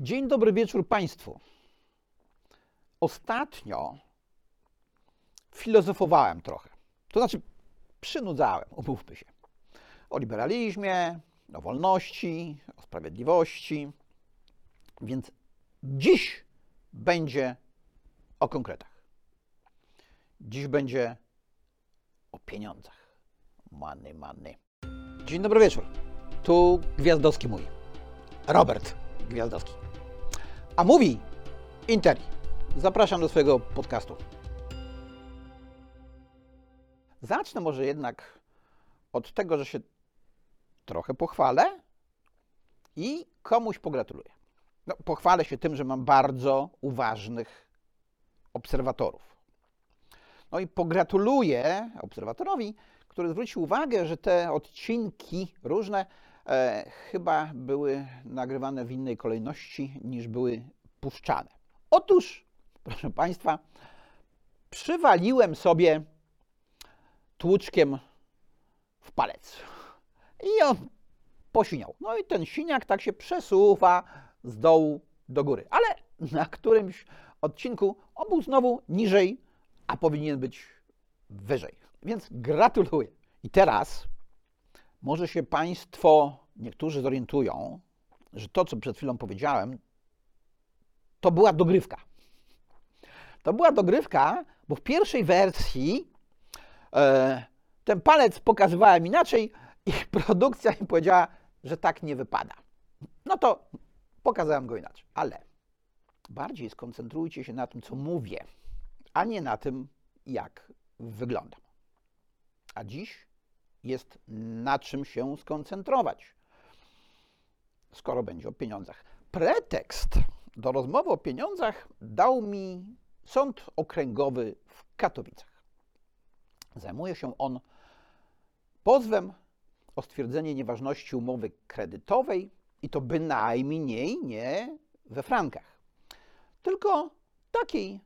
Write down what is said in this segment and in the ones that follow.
Dzień dobry wieczór Państwu. Ostatnio filozofowałem trochę. To znaczy, przynudzałem, umówmy się. O liberalizmie, o wolności, o sprawiedliwości. Więc dziś będzie o konkretach. Dziś będzie o pieniądzach. Many, many. Dzień dobry wieczór. Tu Gwiazdowski mój. Robert Gwiazdowski. A mówi Interi. Zapraszam do swojego podcastu. Zacznę może jednak od tego, że się trochę pochwalę i komuś pogratuluję. No, pochwalę się tym, że mam bardzo uważnych obserwatorów. No i pogratuluję obserwatorowi, który zwrócił uwagę, że te odcinki różne chyba były nagrywane w innej kolejności niż były puszczane. Otóż, proszę Państwa, przywaliłem sobie tłuczkiem w palec i on posiniał. No i ten siniak tak się przesuwa z dołu do góry, ale na którymś odcinku on był znowu niżej, a powinien być wyżej. Więc gratuluję. I teraz może się Państwo, niektórzy zorientują, że to, co przed chwilą powiedziałem, to była dogrywka. To była dogrywka, bo w pierwszej wersji e, ten palec pokazywałem inaczej i produkcja mi powiedziała, że tak nie wypada. No to pokazałem go inaczej, ale bardziej skoncentrujcie się na tym, co mówię, a nie na tym, jak wyglądam. A dziś jest na czym się skoncentrować, skoro będzie o pieniądzach. Pretekst do rozmowy o pieniądzach dał mi Sąd Okręgowy w Katowicach. Zajmuje się on pozwem o stwierdzenie nieważności umowy kredytowej i to bynajmniej nie we frankach, tylko takiej,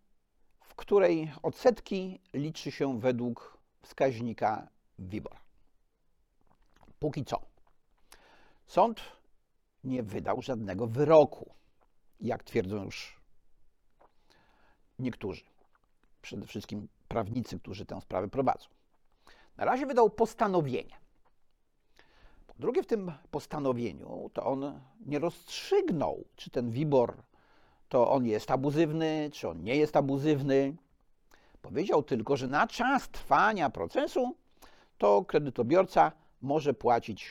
w której odsetki liczy się według wskaźnika WIBOR. Póki co. Sąd nie wydał żadnego wyroku, jak twierdzą już niektórzy, przede wszystkim prawnicy, którzy tę sprawę prowadzą. Na razie wydał postanowienie. Po drugie, w tym postanowieniu to on nie rozstrzygnął, czy ten WIBOR to on jest abuzywny, czy on nie jest abuzywny. Powiedział tylko, że na czas trwania procesu to kredytobiorca może płacić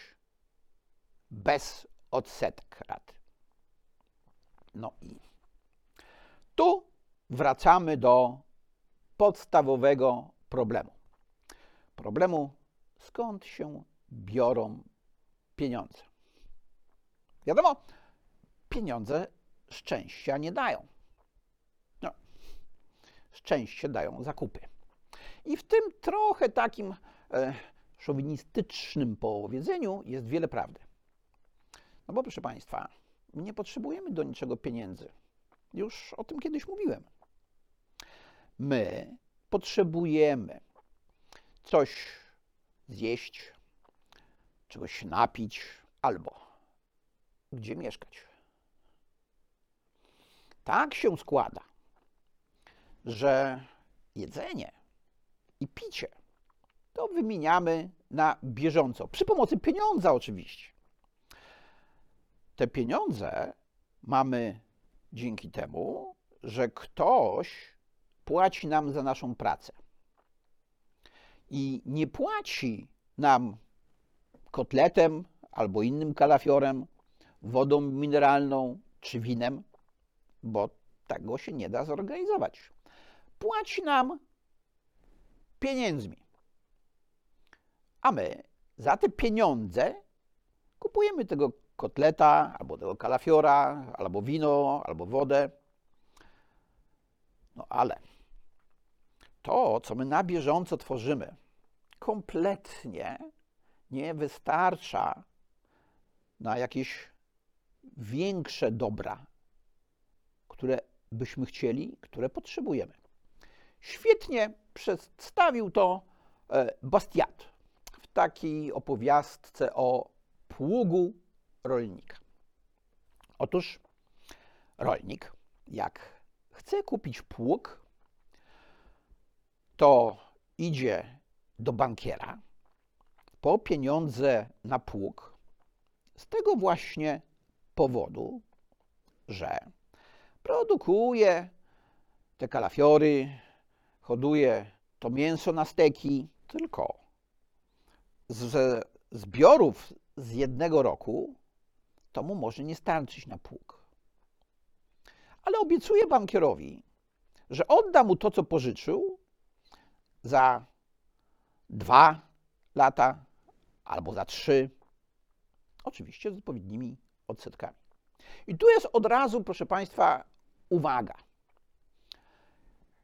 bez odsetek raty. No i tu wracamy do podstawowego problemu. Problemu, skąd się biorą pieniądze. Wiadomo, pieniądze szczęścia nie dają. No, szczęście dają zakupy. I w tym trochę takim e, szowinistycznym powiedzeniu jest wiele prawdy. No bo proszę Państwa, nie potrzebujemy do niczego pieniędzy. Już o tym kiedyś mówiłem. My potrzebujemy coś zjeść, czegoś napić albo gdzie mieszkać. Tak się składa, że jedzenie i picie to wymieniamy na bieżąco, przy pomocy pieniądza oczywiście. Te pieniądze mamy dzięki temu, że ktoś płaci nam za naszą pracę. I nie płaci nam kotletem albo innym kalafiorem, wodą mineralną czy winem, bo tego się nie da zorganizować. Płaci nam pieniędzmi. A my za te pieniądze kupujemy tego kotleta, albo tego kalafiora, albo wino, albo wodę. No ale to, co my na bieżąco tworzymy, kompletnie nie wystarcza na jakieś większe dobra, które byśmy chcieli, które potrzebujemy. Świetnie przedstawił to e, Bastiat takiej opowiastce o pługu rolnika. Otóż rolnik, jak chce kupić pług, to idzie do bankiera po pieniądze na pług z tego właśnie powodu, że produkuje te kalafiory, hoduje to mięso na steki, tylko ze zbiorów z jednego roku to mu może nie starczyć na pług. Ale obiecuje bankierowi, że odda mu to, co pożyczył za dwa lata albo za trzy, oczywiście z odpowiednimi odsetkami. I tu jest od razu, proszę Państwa, uwaga.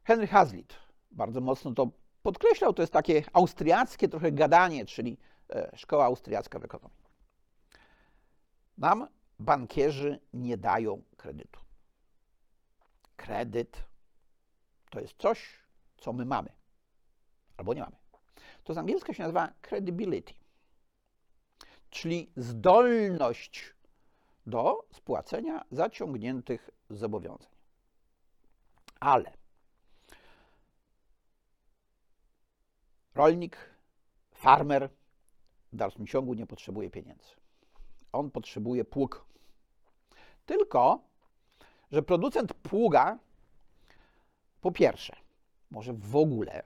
Henry Hazlitt bardzo mocno to podkreślał, to jest takie austriackie trochę gadanie, czyli e, szkoła austriacka w ekonomii. Nam bankierzy nie dają kredytu. Kredyt to jest coś, co my mamy albo nie mamy. To z angielska się nazywa credibility, czyli zdolność do spłacenia zaciągniętych zobowiązań. Ale rolnik, farmer w dalszym ciągu nie potrzebuje pieniędzy. On potrzebuje pług. Tylko, że producent pługa po pierwsze może w ogóle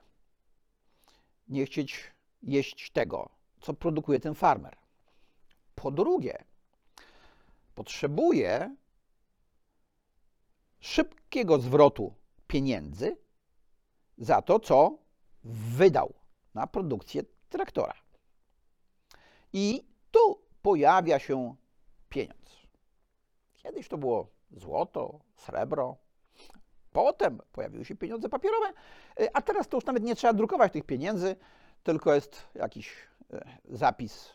nie chcieć jeść tego, co produkuje ten farmer. Po drugie, potrzebuje szybkiego zwrotu pieniędzy za to, co wydał na produkcję traktora. I tu pojawia się pieniądz. Kiedyś to było złoto, srebro, potem pojawiły się pieniądze papierowe, a teraz to już nawet nie trzeba drukować tych pieniędzy, tylko jest jakiś e, zapis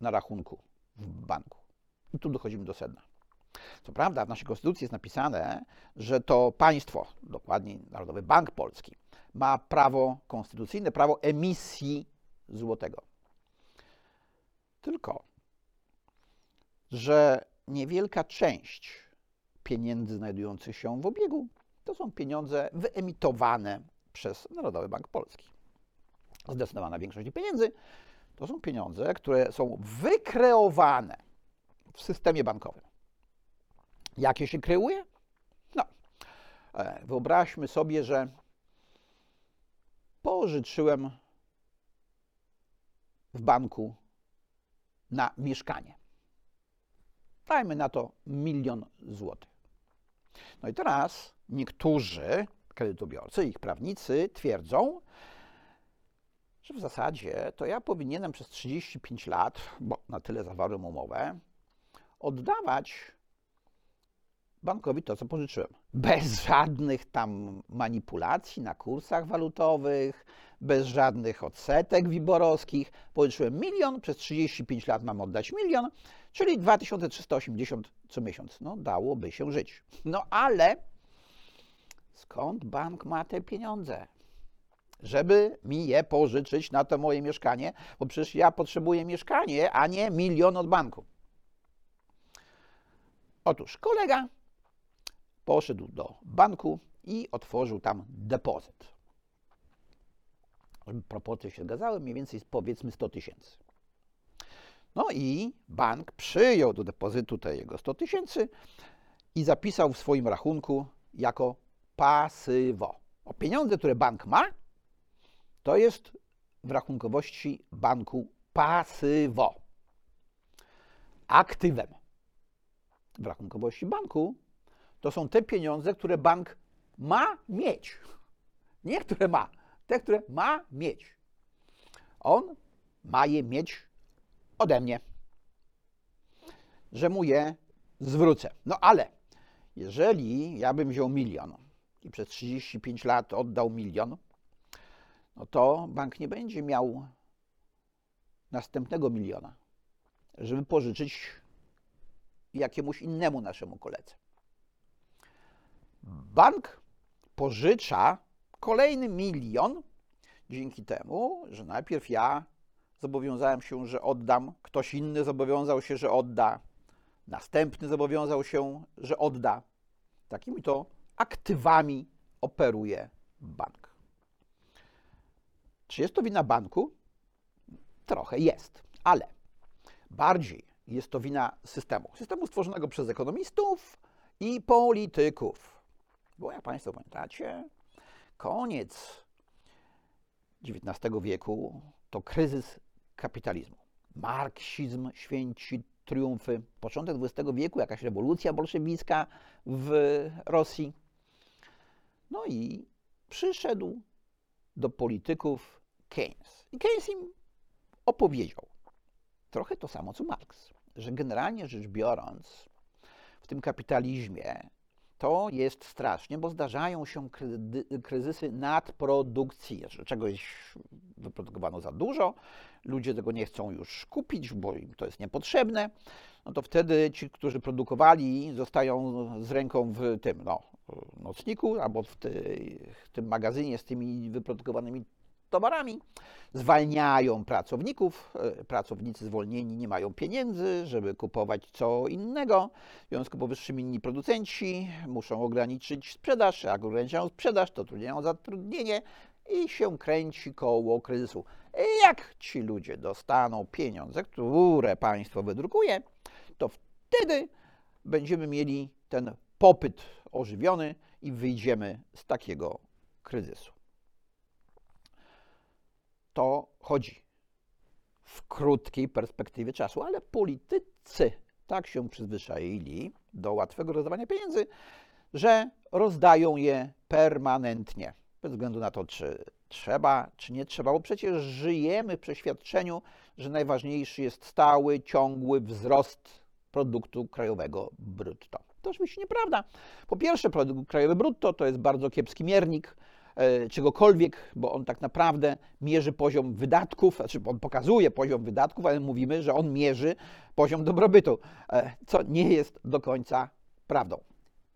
na rachunku w banku. I tu dochodzimy do sedna. Co prawda w naszej konstytucji jest napisane, że to państwo, dokładniej Narodowy Bank Polski, ma prawo konstytucyjne, prawo emisji złotego. Tylko, że niewielka część pieniędzy znajdujących się w obiegu to są pieniądze wyemitowane przez Narodowy Bank Polski. Zdecydowana większość pieniędzy to są pieniądze, które są wykreowane w systemie bankowym. Jakie się kreuje? No, e, wyobraźmy sobie, że pożyczyłem w banku na mieszkanie. Dajmy na to milion złotych. No i teraz niektórzy kredytobiorcy, ich prawnicy twierdzą, że w zasadzie to ja powinienem przez 35 lat, bo na tyle zawarłem umowę, oddawać bankowi to, co pożyczyłem. Bez żadnych tam manipulacji na kursach walutowych, bez żadnych odsetek wiborowskich. Pożyczyłem milion, przez 35 lat mam oddać milion, czyli 2380 co miesiąc. No, dałoby się żyć. No ale skąd bank ma te pieniądze? Żeby mi je pożyczyć na to moje mieszkanie, bo przecież ja potrzebuję mieszkanie, a nie milion od banku. Otóż kolega poszedł do banku i otworzył tam depozyt. Proporcje się zgadzały, mniej więcej powiedzmy 100 tysięcy. No i bank przyjął do depozytu te jego 100 tysięcy i zapisał w swoim rachunku jako pasywo. O pieniądze, które bank ma, to jest w rachunkowości banku pasywo. Aktywem w rachunkowości banku to są te pieniądze, które bank ma mieć. Nie które ma, te, które ma mieć. On ma je mieć ode mnie, że mu je zwrócę. No ale jeżeli ja bym wziął milion i przez 35 lat oddał milion, no to bank nie będzie miał następnego miliona, żeby pożyczyć jakiemuś innemu naszemu koledze. Bank pożycza kolejny milion dzięki temu, że najpierw ja zobowiązałem się, że oddam, ktoś inny zobowiązał się, że odda, następny zobowiązał się, że odda. takimi to aktywami operuje bank. Czy jest to wina banku? Trochę jest, ale bardziej jest to wina systemu. Systemu stworzonego przez ekonomistów i polityków. Bo jak Państwo pamiętacie, koniec XIX wieku to kryzys kapitalizmu. Marksizm święci triumfy. Początek XX wieku, jakaś rewolucja bolszewicka w Rosji. No i przyszedł do polityków Keynes. I Keynes im opowiedział trochę to samo co Marx, że generalnie rzecz biorąc, w tym kapitalizmie to jest strasznie, bo zdarzają się kryzysy nadprodukcji, że czegoś wyprodukowano za dużo, ludzie tego nie chcą już kupić, bo im to jest niepotrzebne, no to wtedy ci, którzy produkowali, zostają z ręką w tym no, nocniku albo w, tej, w tym magazynie z tymi wyprodukowanymi towarami, zwalniają pracowników, e, pracownicy zwolnieni nie mają pieniędzy, żeby kupować co innego, w związku powyższym inni producenci muszą ograniczyć sprzedaż, jak ograniczają sprzedaż, to trudniają zatrudnienie i się kręci koło kryzysu. Jak ci ludzie dostaną pieniądze, które państwo wydrukuje, to wtedy będziemy mieli ten popyt ożywiony i wyjdziemy z takiego kryzysu to chodzi w krótkiej perspektywie czasu, ale politycy tak się przyzwyczaili do łatwego rozdawania pieniędzy, że rozdają je permanentnie, bez względu na to, czy trzeba, czy nie trzeba, bo przecież żyjemy w przeświadczeniu, że najważniejszy jest stały, ciągły wzrost produktu krajowego brutto. To oczywiście nieprawda. Po pierwsze, produkt krajowy brutto to jest bardzo kiepski miernik, czegokolwiek, bo on tak naprawdę mierzy poziom wydatków, znaczy on pokazuje poziom wydatków, ale mówimy, że on mierzy poziom dobrobytu, e, co nie jest do końca prawdą.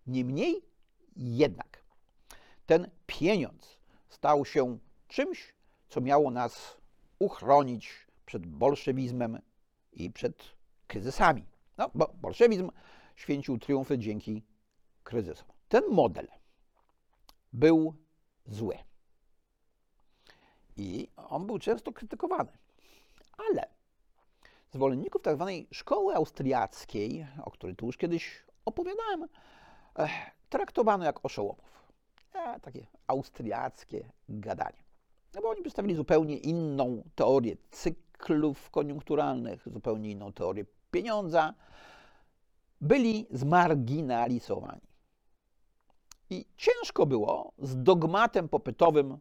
Niemniej jednak ten pieniądz stał się czymś, co miało nas uchronić przed bolszewizmem i przed kryzysami. No, bo bolszewizm święcił triumfy dzięki kryzysom. Ten model był zły. I on był często krytykowany. Ale zwolenników tzw. Tak szkoły austriackiej, o której tu już kiedyś opowiadałem, eh, traktowano jak oszołomów. E, takie austriackie gadanie. No bo oni przedstawili zupełnie inną teorię cyklów koniunkturalnych, zupełnie inną teorię pieniądza. Byli zmarginalizowani. I ciężko było z dogmatem popytowym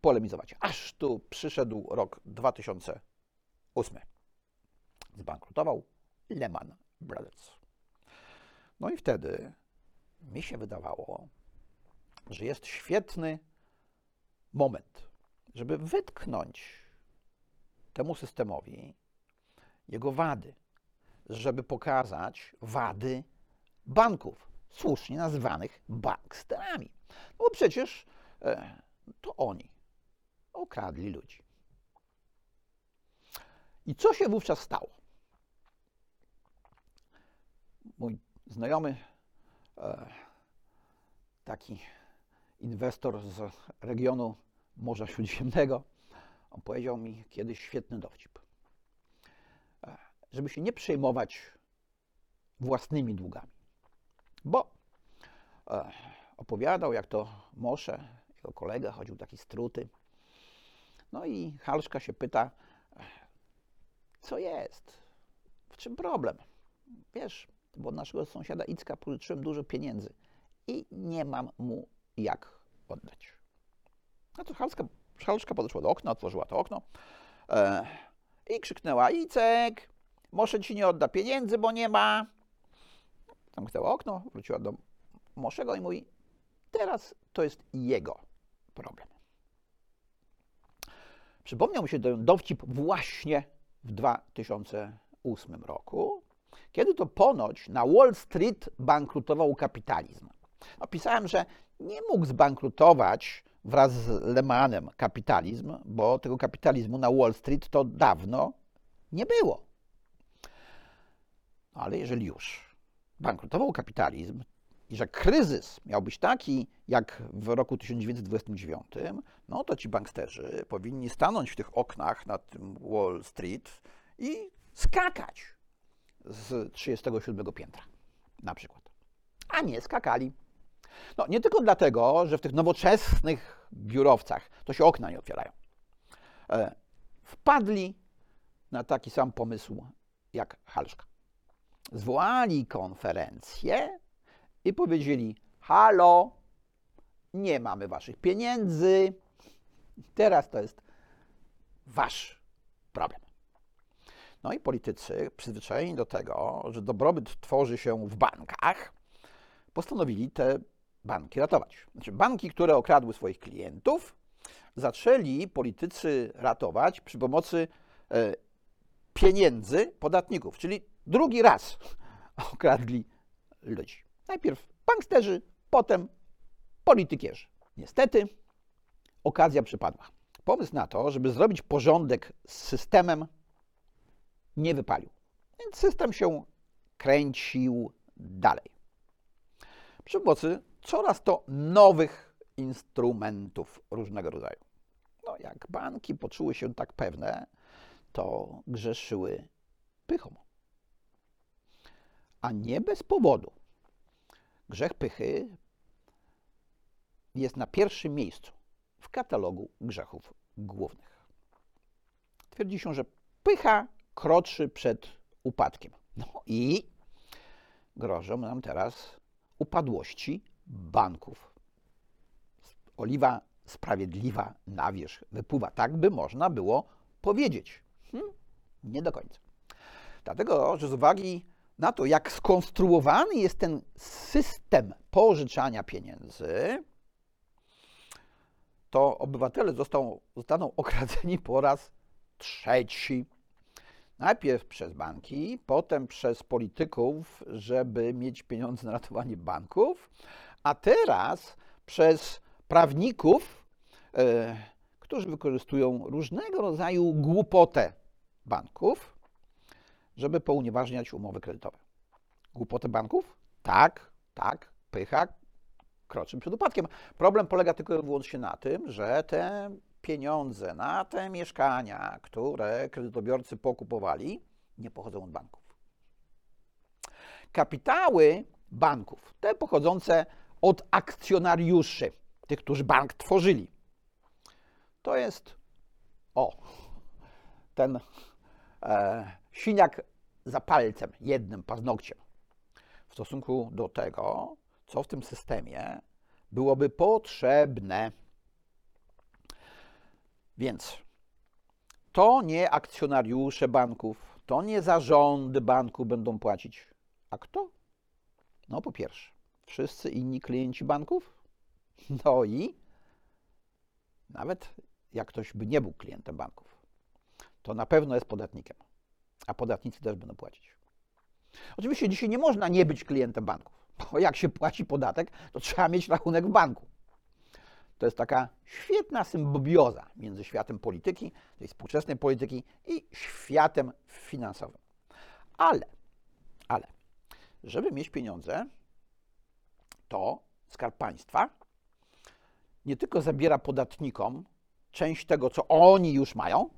polemizować. Aż tu przyszedł rok 2008. Zbankrutował Lehman Brothers. No i wtedy mi się wydawało, że jest świetny moment, żeby wytknąć temu systemowi jego wady, żeby pokazać wady banków słusznie nazywanych banksterami. No bo przecież e, to oni okradli ludzi. I co się wówczas stało? Mój znajomy, e, taki inwestor z regionu Morza Śródziemnego, on powiedział mi kiedyś świetny dowcip. E, żeby się nie przejmować własnymi długami. Bo e, opowiadał, jak to Mosze, jego kolega, chodził taki struty. No i Halszka się pyta, co jest? W czym problem? Wiesz, bo od naszego sąsiada Icka pożyczyłem dużo pieniędzy i nie mam mu jak oddać. No to Halszka, Halszka podeszła do okna, otworzyła to okno e, i krzyknęła, Icek, Mosze ci nie odda pieniędzy, bo nie ma zamknęła okno, wróciła do Moszego i mówi, teraz to jest jego problem. Przypomniał mi się dowcip właśnie w 2008 roku, kiedy to ponoć na Wall Street bankrutował kapitalizm. Opisałem, że nie mógł zbankrutować wraz z Lehmanem kapitalizm, bo tego kapitalizmu na Wall Street to dawno nie było. Ale jeżeli już bankrutował kapitalizm, i że kryzys miał być taki, jak w roku 1929, no to ci banksterzy powinni stanąć w tych oknach na tym Wall Street i skakać z 37 piętra na przykład. A nie skakali. No nie tylko dlatego, że w tych nowoczesnych biurowcach to się okna nie otwierają. E, wpadli na taki sam pomysł jak Halszka. Zwołali konferencję i powiedzieli: Halo, nie mamy waszych pieniędzy. Teraz to jest wasz problem. No i politycy, przyzwyczajeni do tego, że dobrobyt tworzy się w bankach, postanowili te banki ratować. Znaczy, banki, które okradły swoich klientów, zaczęli politycy ratować przy pomocy e, pieniędzy podatników, czyli drugi raz okradli ludzi. Najpierw banksterzy, potem politykierzy. Niestety okazja przypadła. Pomysł na to, żeby zrobić porządek z systemem, nie wypalił. Więc system się kręcił dalej. Przy pomocy coraz to nowych instrumentów różnego rodzaju. No, jak banki poczuły się tak pewne, to grzeszyły pychą. A nie bez powodu. Grzech pychy jest na pierwszym miejscu w katalogu grzechów głównych. Twierdzi się, że pycha kroczy przed upadkiem. No i grożą nam teraz upadłości banków. Oliwa sprawiedliwa na wierzch wypływa, tak by można było powiedzieć. Hmm, nie do końca. Dlatego, że z uwagi na to, jak skonstruowany jest ten system pożyczania pieniędzy, to obywatele zostaną, zostaną okradzeni po raz trzeci. Najpierw przez banki, potem przez polityków, żeby mieć pieniądze na ratowanie banków, a teraz przez prawników, e, którzy wykorzystują różnego rodzaju głupotę banków, żeby pounieważniać umowy kredytowe. Głupotę banków? Tak, tak, pycha kroczy przed upadkiem. Problem polega tylko i wyłącznie na tym, że te pieniądze na te mieszkania, które kredytobiorcy pokupowali, nie pochodzą od banków. Kapitały banków, te pochodzące od akcjonariuszy, tych, którzy bank tworzyli, to jest o, ten e, siniak za palcem, jednym paznokciem, w stosunku do tego, co w tym systemie byłoby potrzebne. Więc to nie akcjonariusze banków, to nie zarządy banku będą płacić. A kto? No po pierwsze, wszyscy inni klienci banków. No i nawet jak ktoś by nie był klientem banków, to na pewno jest podatnikiem, a podatnicy też będą płacić. Oczywiście dzisiaj nie można nie być klientem banków, bo jak się płaci podatek, to trzeba mieć rachunek w banku. To jest taka świetna symbioza między światem polityki, tej współczesnej polityki i światem finansowym. Ale, ale, żeby mieć pieniądze, to Skarb Państwa nie tylko zabiera podatnikom część tego, co oni już mają,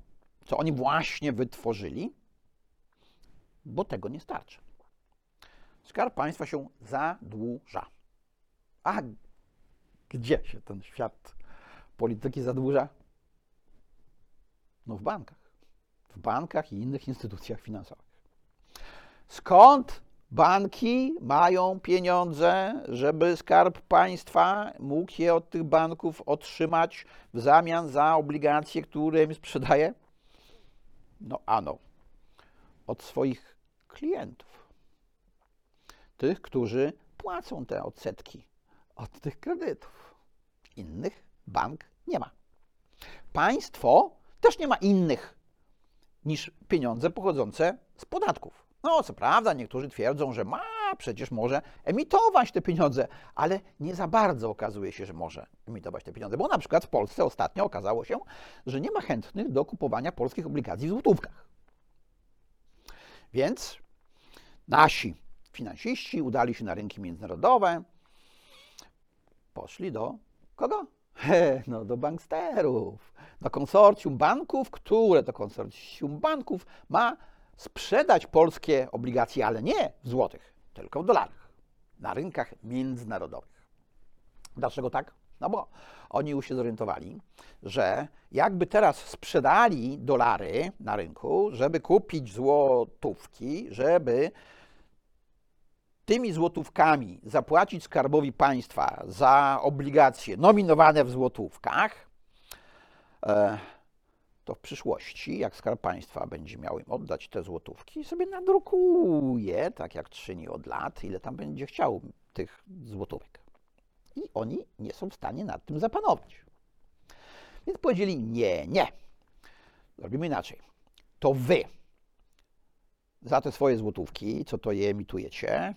co oni właśnie wytworzyli, bo tego nie starczy. Skarb Państwa się zadłuża. A gdzie się ten świat polityki zadłuża? No w bankach. W bankach i innych instytucjach finansowych. Skąd banki mają pieniądze, żeby skarb państwa mógł je od tych banków otrzymać w zamian za obligacje, które im sprzedaje? No ano, od swoich klientów. Tych, którzy płacą te odsetki od tych kredytów. Innych bank nie ma. Państwo też nie ma innych niż pieniądze pochodzące z podatków. No, co prawda, niektórzy twierdzą, że ma, przecież może emitować te pieniądze, ale nie za bardzo okazuje się, że może emitować te pieniądze, bo na przykład w Polsce ostatnio okazało się, że nie ma chętnych do kupowania polskich obligacji w złotówkach. Więc nasi finansiści udali się na rynki międzynarodowe, poszli do kogo? No do banksterów, do konsorcjum banków, które to konsorcjum banków ma sprzedać polskie obligacje, ale nie w złotych, tylko w dolarach, na rynkach międzynarodowych. Dlaczego tak? No bo oni już się zorientowali, że jakby teraz sprzedali dolary na rynku, żeby kupić złotówki, żeby tymi złotówkami zapłacić skarbowi państwa za obligacje nominowane w złotówkach, e, to w przyszłości, jak skarb państwa będzie miał im oddać te złotówki, sobie nadrukuje, tak jak czyni od lat, ile tam będzie chciał tych złotówek. I oni nie są w stanie nad tym zapanować. Więc powiedzieli: Nie, nie. Robimy inaczej. To wy za te swoje złotówki, co to je emitujecie,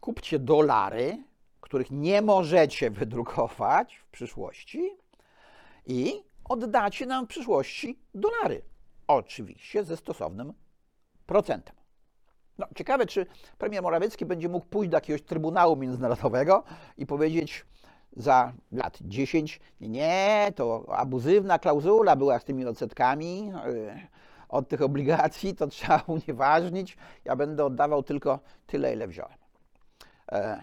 kupcie dolary, których nie możecie wydrukować w przyszłości i oddacie nam w przyszłości dolary. Oczywiście ze stosownym procentem. No, ciekawe, czy premier Morawiecki będzie mógł pójść do jakiegoś Trybunału Międzynarodowego i powiedzieć za lat 10, nie, to abuzywna klauzula była z tymi odsetkami yy, od tych obligacji, to trzeba unieważnić, ja będę oddawał tylko tyle, ile wziąłem. E,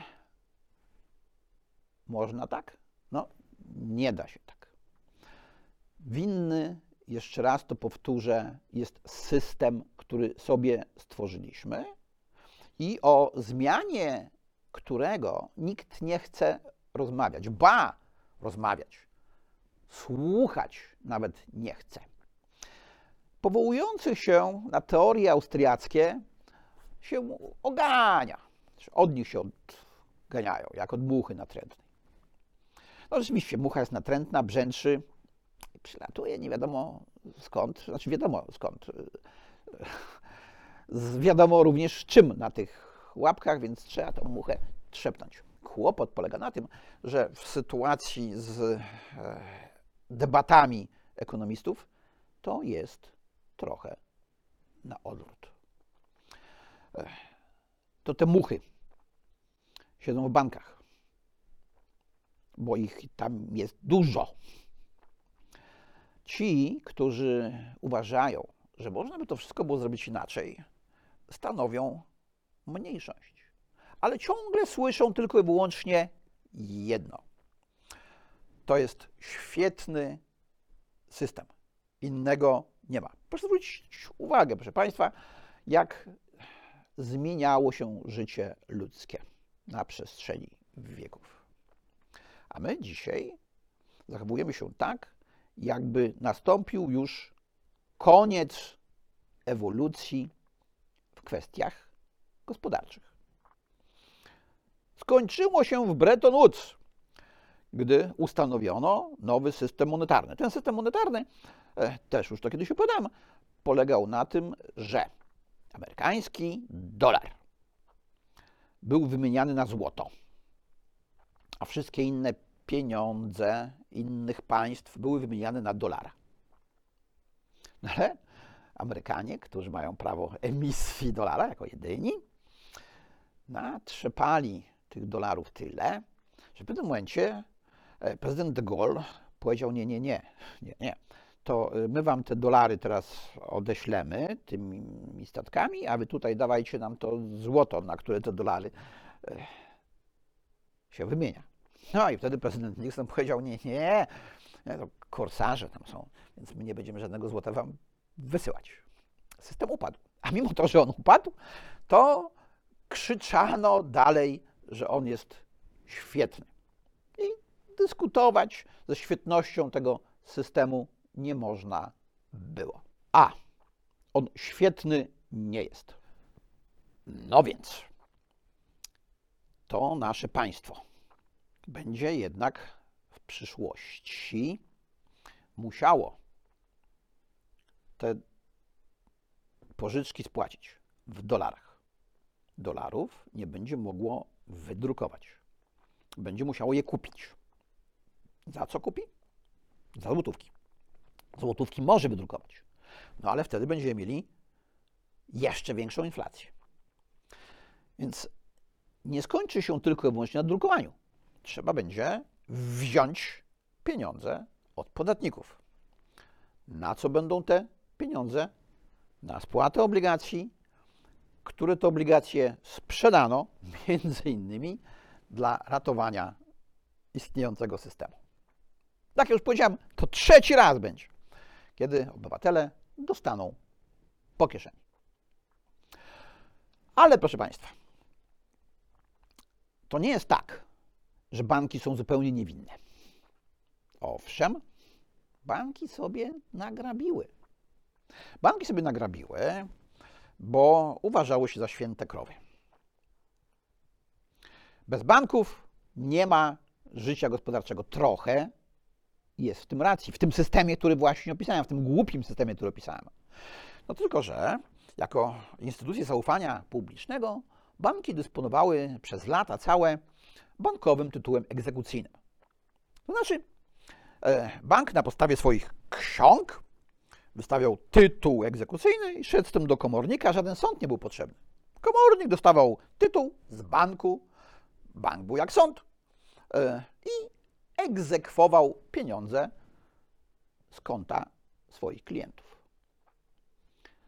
można tak? No, nie da się tak. Winny, jeszcze raz to powtórzę, jest system, który sobie stworzyliśmy i o zmianie którego nikt nie chce rozmawiać. Ba, rozmawiać. Słuchać nawet nie chce. Powołujący się na teorie austriackie się ogania. Od nich się odganiają, jak od muchy natrętnej. No rzeczywiście, mucha jest natrętna, brzęczy, przylatuje nie wiadomo skąd, znaczy wiadomo skąd. Wiadomo również czym na tych łapkach, więc trzeba tą muchę trzepnąć. Kłopot polega na tym, że w sytuacji z e, debatami ekonomistów to jest trochę na odwrót. E, to te muchy siedzą w bankach, bo ich tam jest dużo. Ci, którzy uważają, że można by to wszystko było zrobić inaczej, stanowią mniejszość. Ale ciągle słyszą tylko i wyłącznie jedno. To jest świetny system. Innego nie ma. Proszę zwrócić uwagę, proszę Państwa, jak zmieniało się życie ludzkie na przestrzeni wieków. A my dzisiaj zachowujemy się tak, jakby nastąpił już koniec ewolucji w kwestiach gospodarczych. Skończyło się w Bretton Woods, gdy ustanowiono nowy system monetarny. Ten system monetarny, e, też już to kiedyś opowiadałem, polegał na tym, że amerykański dolar był wymieniany na złoto, a wszystkie inne pieniądze innych państw były wymieniane na dolara. No ale Amerykanie, którzy mają prawo emisji dolara jako jedyni, natrzepali tych dolarów tyle, że w pewnym momencie e, prezydent de Gaulle powiedział: Nie, nie, nie, nie, nie. To e, my wam te dolary teraz odeślemy tymi statkami, a wy tutaj dawajcie nam to złoto, na które te dolary e, się wymienia. No i wtedy prezydent Nixon powiedział: Nie, nie, to korsarze tam są, więc my nie będziemy żadnego złota wam wysyłać. System upadł. A mimo to, że on upadł, to krzyczano dalej, że on jest świetny. I dyskutować ze świetnością tego systemu nie można było. A on świetny nie jest. No więc to nasze państwo będzie jednak w przyszłości musiało te pożyczki spłacić w dolarach. Dolarów nie będzie mogło wydrukować. Będzie musiało je kupić. Za co kupi? Za złotówki. Złotówki może wydrukować. No ale wtedy będziemy mieli jeszcze większą inflację. Więc nie skończy się tylko i wyłącznie na drukowaniu. Trzeba będzie wziąć pieniądze od podatników. Na co będą te pieniądze? Na spłatę obligacji, które to obligacje sprzedano między innymi dla ratowania istniejącego systemu. Tak jak już powiedziałem, to trzeci raz będzie, kiedy obywatele dostaną po kieszeni. Ale proszę Państwa, to nie jest tak, że banki są zupełnie niewinne. Owszem, banki sobie nagrabiły. Banki sobie nagrabiły, bo uważały się za święte krowy. Bez banków nie ma życia gospodarczego. Trochę jest w tym racji, w tym systemie, który właśnie opisałem, w tym głupim systemie, który opisałem. No tylko, że jako instytucje zaufania publicznego banki dysponowały przez lata całe bankowym tytułem egzekucyjnym. To znaczy, e, bank na podstawie swoich ksiąg wystawiał tytuł egzekucyjny i szedł z tym do komornika, żaden sąd nie był potrzebny. Komornik dostawał tytuł z banku, bank był jak sąd e, i egzekwował pieniądze z konta swoich klientów.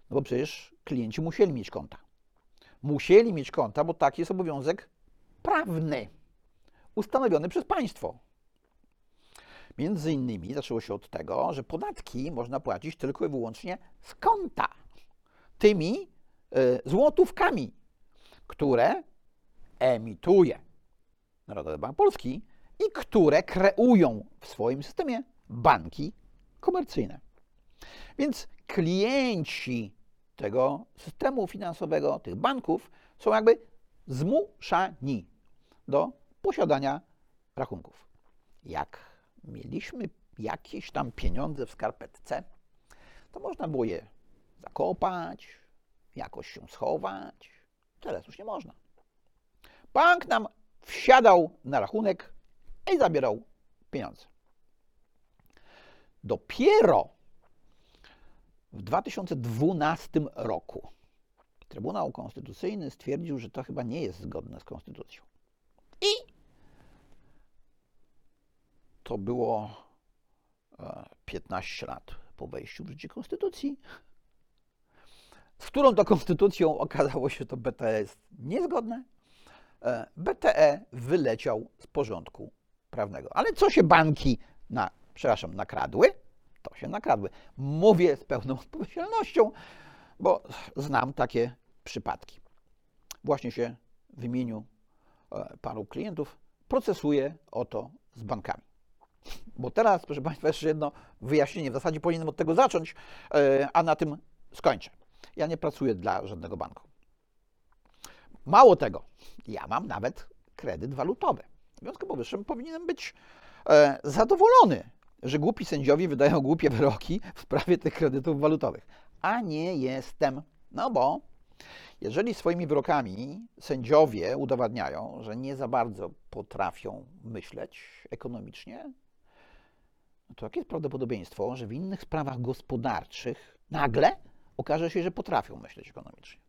No bo przecież klienci musieli mieć konta. Musieli mieć konta, bo taki jest obowiązek prawny, ustanowiony przez państwo. Między innymi zaczęło się od tego, że podatki można płacić tylko i wyłącznie z konta. Tymi y, złotówkami, które emituje Narodowy Bank Polski i które kreują w swoim systemie banki komercyjne. Więc klienci tego systemu finansowego, tych banków, są jakby zmuszani do posiadania rachunków. Jak mieliśmy jakieś tam pieniądze w skarpetce, to można było je zakopać, jakoś się schować. Teraz już nie można. Bank nam wsiadał na rachunek i zabierał pieniądze. Dopiero w 2012 roku Trybunał Konstytucyjny stwierdził, że to chyba nie jest zgodne z konstytucją. To było 15 e, lat po wejściu w życie konstytucji, z którą to konstytucją okazało się to BTE jest niezgodne. E, BTE wyleciał z porządku prawnego. Ale co się banki, na, przepraszam, nakradły? To się nakradły. Mówię z pełną odpowiedzialnością, bo znam takie przypadki. Właśnie się w imieniu e, paru klientów procesuję o to z bankami. Bo teraz, proszę Państwa, jeszcze jedno wyjaśnienie. W zasadzie powinienem od tego zacząć, e, a na tym skończę. Ja nie pracuję dla żadnego banku. Mało tego, ja mam nawet kredyt walutowy. W związku powyższym powinienem być e, zadowolony, że głupi sędziowie wydają głupie wyroki w sprawie tych kredytów walutowych. A nie jestem. No bo jeżeli swoimi wyrokami sędziowie udowadniają, że nie za bardzo potrafią myśleć ekonomicznie, no to jakie jest prawdopodobieństwo, że w innych sprawach gospodarczych nagle okaże się, że potrafią myśleć ekonomicznie?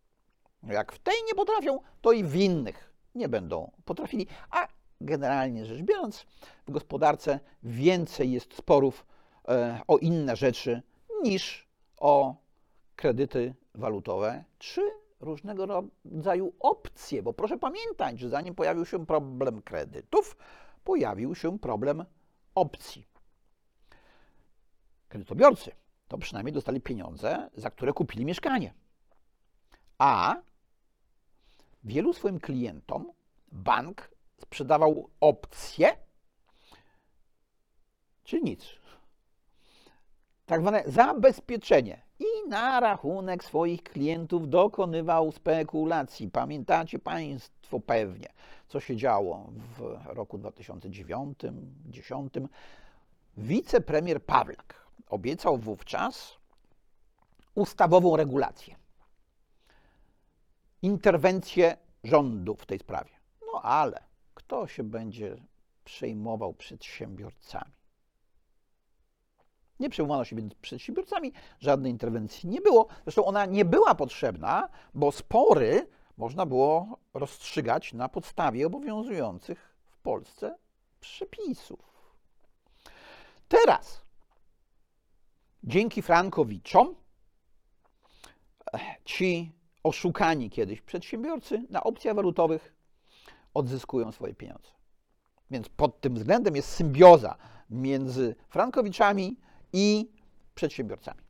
No jak w tej nie potrafią, to i w innych nie będą potrafili. A generalnie rzecz biorąc, w gospodarce więcej jest sporów e, o inne rzeczy niż o kredyty walutowe czy różnego rodzaju opcje, bo proszę pamiętać, że zanim pojawił się problem kredytów, pojawił się problem opcji. Kredytobiorcy to przynajmniej dostali pieniądze, za które kupili mieszkanie. A wielu swoim klientom bank sprzedawał opcje, czyli nic. Tak zwane zabezpieczenie i na rachunek swoich klientów dokonywał spekulacji. Pamiętacie Państwo pewnie, co się działo w roku 2009-2010. Wicepremier Pawlak obiecał wówczas ustawową regulację, interwencję rządu w tej sprawie. No ale kto się będzie przejmował przedsiębiorcami? Nie przejmowano się więc przedsiębiorcami, żadnej interwencji nie było. Zresztą ona nie była potrzebna, bo spory można było rozstrzygać na podstawie obowiązujących w Polsce przepisów. Teraz, dzięki frankowiczom, eh, ci oszukani kiedyś przedsiębiorcy na opcjach walutowych odzyskują swoje pieniądze. Więc pod tym względem jest symbioza między frankowiczami i przedsiębiorcami.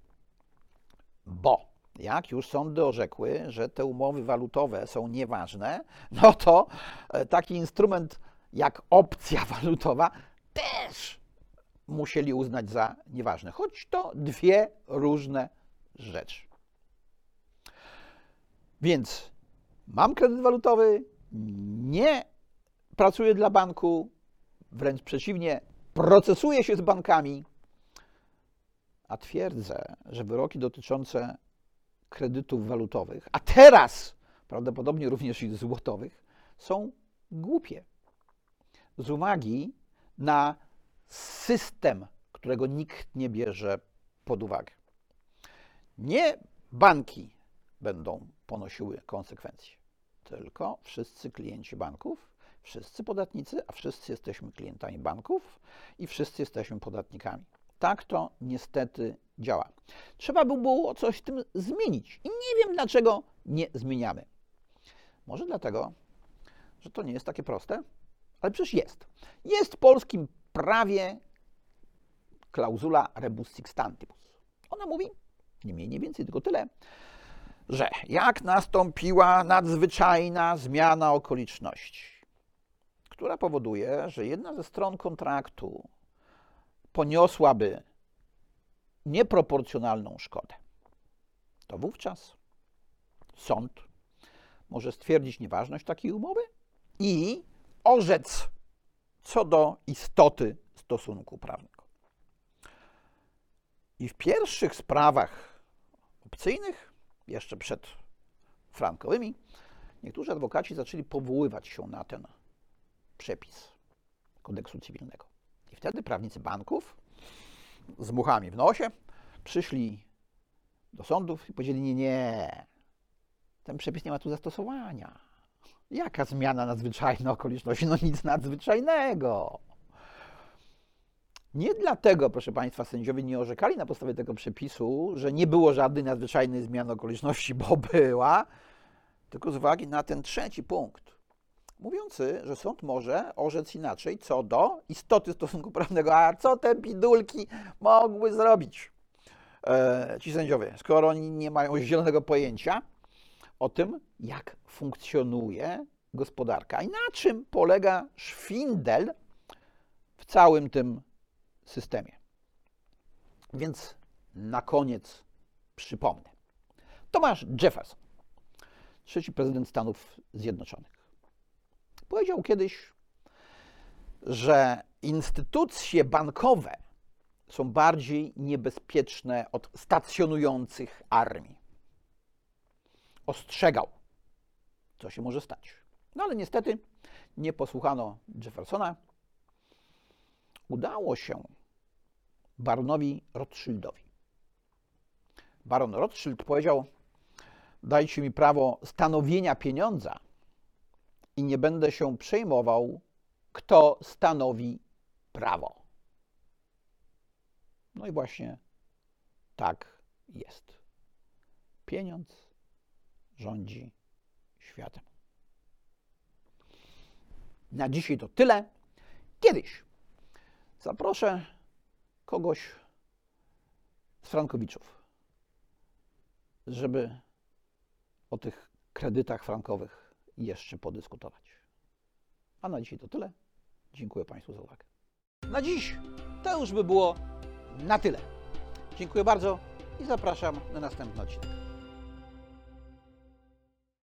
Bo jak już sądy orzekły, że te umowy walutowe są nieważne, no to e, taki instrument jak opcja walutowa też musieli uznać za nieważne, choć to dwie różne rzeczy. Więc mam kredyt walutowy, nie pracuję dla banku, wręcz przeciwnie, procesuję się z bankami, a twierdzę, że wyroki dotyczące kredytów walutowych, a teraz prawdopodobnie również i złotowych, są głupie. Z uwagi na system, którego nikt nie bierze pod uwagę. Nie banki będą ponosiły konsekwencje, tylko wszyscy klienci banków, wszyscy podatnicy, a wszyscy jesteśmy klientami banków i wszyscy jesteśmy podatnikami. Tak to niestety działa. Trzeba by było coś w tym zmienić i nie wiem dlaczego nie zmieniamy. Może dlatego, że to nie jest takie proste, ale przecież jest. Jest polskim prawie klauzula rebus sixtantibus. Ona mówi, nie mniej, nie więcej, tylko tyle, że jak nastąpiła nadzwyczajna zmiana okoliczności, która powoduje, że jedna ze stron kontraktu poniosłaby nieproporcjonalną szkodę, to wówczas sąd może stwierdzić nieważność takiej umowy i orzec co do istoty stosunku prawnego. I w pierwszych sprawach opcyjnych, jeszcze przed frankowymi, niektórzy adwokaci zaczęli powoływać się na ten przepis kodeksu cywilnego. I wtedy prawnicy banków z muchami w nosie przyszli do sądów i powiedzieli: Nie, nie, ten przepis nie ma tu zastosowania. Jaka zmiana nadzwyczajna okoliczności? No nic nadzwyczajnego. Nie dlatego, proszę Państwa, sędziowie nie orzekali na podstawie tego przepisu, że nie było żadnej nadzwyczajnej zmiany okoliczności, bo była, tylko z uwagi na ten trzeci punkt, mówiący, że sąd może orzec inaczej co do istoty stosunku prawnego. A co te bidulki mogły zrobić e, ci sędziowie, skoro oni nie mają zielonego pojęcia o tym, jak funkcjonuje gospodarka i na czym polega szwindel w całym tym systemie. Więc na koniec przypomnę. Thomas Jefferson, trzeci prezydent Stanów Zjednoczonych, powiedział kiedyś, że instytucje bankowe są bardziej niebezpieczne od stacjonujących armii. Ostrzegał, co się może stać. No ale niestety nie posłuchano Jeffersona. Udało się baronowi Rothschildowi. Baron Rothschild powiedział: Dajcie mi prawo stanowienia pieniądza i nie będę się przejmował, kto stanowi prawo. No i właśnie tak jest. Pieniądz rządzi światem. Na dzisiaj to tyle. Kiedyś zaproszę kogoś z Frankowiczów, żeby o tych kredytach frankowych jeszcze podyskutować. A na dzisiaj to tyle. Dziękuję Państwu za uwagę. Na dziś to już by było na tyle. Dziękuję bardzo i zapraszam na następny odcinek.